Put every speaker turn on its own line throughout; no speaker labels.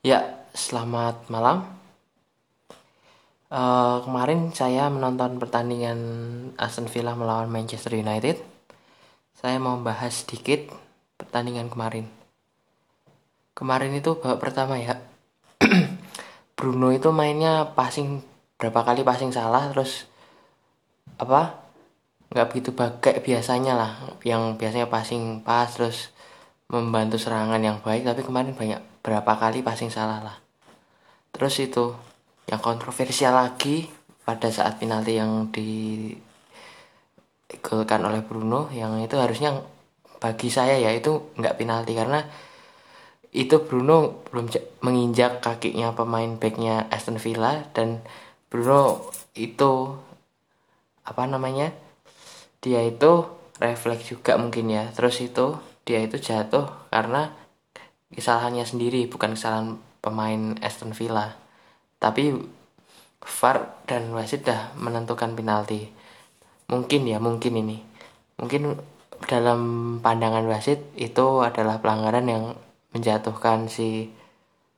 Ya, selamat malam. Uh, kemarin saya menonton pertandingan Aston Villa melawan Manchester United. Saya mau bahas sedikit pertandingan kemarin. Kemarin itu babak pertama ya. Bruno itu mainnya passing berapa kali passing salah terus apa nggak begitu kayak biasanya lah yang biasanya passing pas terus membantu serangan yang baik tapi kemarin banyak berapa kali passing salah lah. Terus itu yang kontroversial lagi pada saat penalti yang di golkan oleh Bruno yang itu harusnya bagi saya ya itu nggak penalti karena itu Bruno belum menginjak kakinya pemain backnya Aston Villa dan Bruno itu apa namanya dia itu refleks juga mungkin ya. Terus itu dia itu jatuh karena kesalahannya sendiri bukan kesalahan pemain Aston Villa. Tapi VAR dan wasit dah menentukan penalti. Mungkin ya mungkin ini. Mungkin dalam pandangan wasit itu adalah pelanggaran yang menjatuhkan si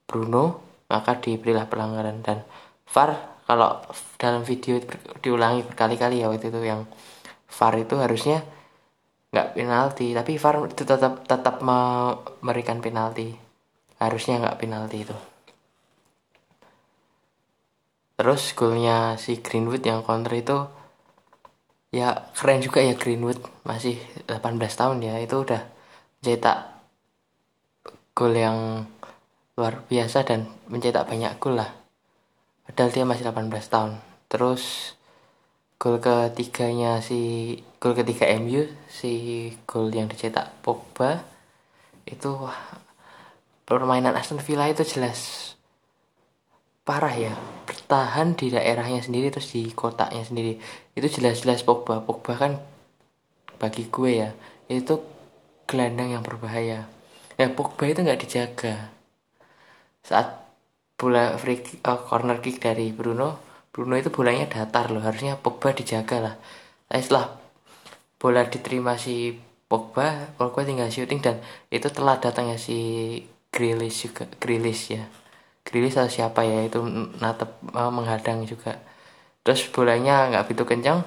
Bruno maka diberilah pelanggaran. Dan VAR kalau dalam video diulangi berkali-kali ya waktu itu yang VAR itu harusnya nggak penalti tapi VAR itu tetap tetap memberikan penalti. Harusnya nggak penalti itu. Terus golnya si Greenwood yang counter itu ya keren juga ya Greenwood. Masih 18 tahun ya itu udah cetak gol yang luar biasa dan mencetak banyak gol lah. Padahal dia masih 18 tahun. Terus gol ketiganya si gol ketiga MU si gol yang dicetak Pogba itu wah, permainan Aston Villa itu jelas parah ya. Bertahan di daerahnya sendiri terus di kotaknya sendiri. Itu jelas-jelas Pogba. Pogba kan bagi gue ya itu gelandang yang berbahaya. Ya Pogba itu nggak dijaga. Saat bola free oh, corner kick dari Bruno Bruno itu bolanya datar loh harusnya Pogba dijaga lah. Tapi setelah bola diterima si Pogba Pogba tinggal shooting dan itu telah datangnya si Grilis juga Grilis ya. Grilis atau siapa ya itu natep uh, menghadang juga. Terus bolanya nggak begitu kencang.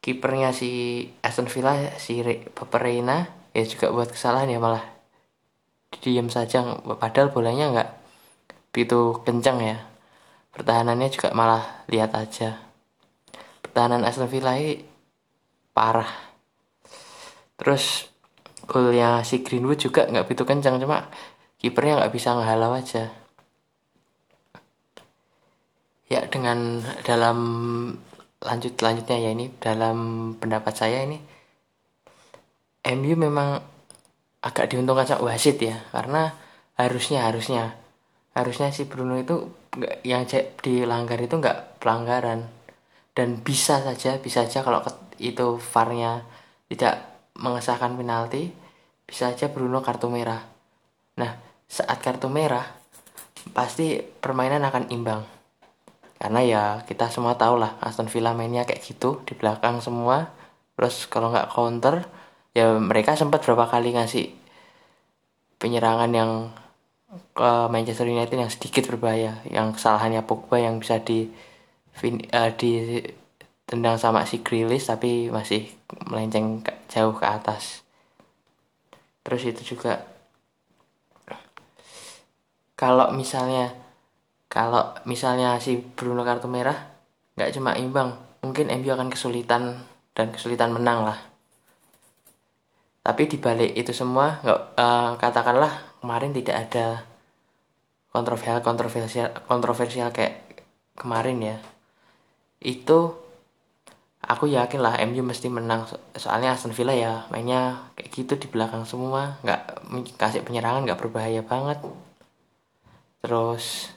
Kipernya si Aston Villa si Reina ya juga buat kesalahan ya malah. Diam saja padahal bolanya nggak begitu kencang ya pertahanannya juga malah lihat aja. Pertahanan Aston Villa ini parah. Terus golnya si Greenwood juga nggak begitu kencang cuma kipernya nggak bisa ngehalau aja. Ya dengan dalam lanjut lanjutnya ya ini dalam pendapat saya ini MU memang agak diuntungkan sama wasit ya karena harusnya harusnya harusnya si Bruno itu yang dilanggar itu nggak pelanggaran. Dan bisa saja bisa saja kalau itu VAR-nya tidak mengesahkan penalti bisa saja Bruno kartu merah. Nah saat kartu merah pasti permainan akan imbang. Karena ya kita semua tahu lah Aston Villa mainnya kayak gitu di belakang semua. Terus kalau nggak counter ya mereka sempat berapa kali ngasih penyerangan yang ke Manchester United yang sedikit berbahaya yang kesalahannya Pogba yang bisa di uh, di tendang sama si Grealish tapi masih melenceng jauh ke atas. Terus itu juga. Kalau misalnya kalau misalnya si Bruno kartu merah nggak cuma imbang mungkin MU akan kesulitan dan kesulitan menang lah tapi dibalik itu semua nggak uh, katakanlah kemarin tidak ada kontroversial kontroversial kontroversial kayak kemarin ya. Itu aku yakin lah MU mesti menang. Soalnya Aston Villa ya mainnya kayak gitu di belakang semua. Nggak kasih penyerangan nggak berbahaya banget. Terus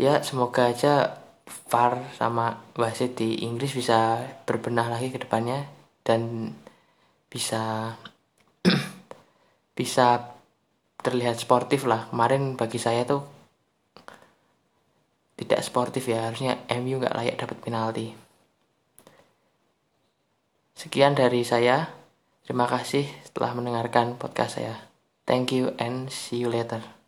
ya semoga aja VAR sama wasit di Inggris bisa berbenah lagi ke depannya. Dan bisa bisa terlihat sportif lah. Kemarin bagi saya tuh tidak sportif ya. Harusnya MU nggak layak dapat penalti. Sekian dari saya. Terima kasih telah mendengarkan podcast saya. Thank you and see you later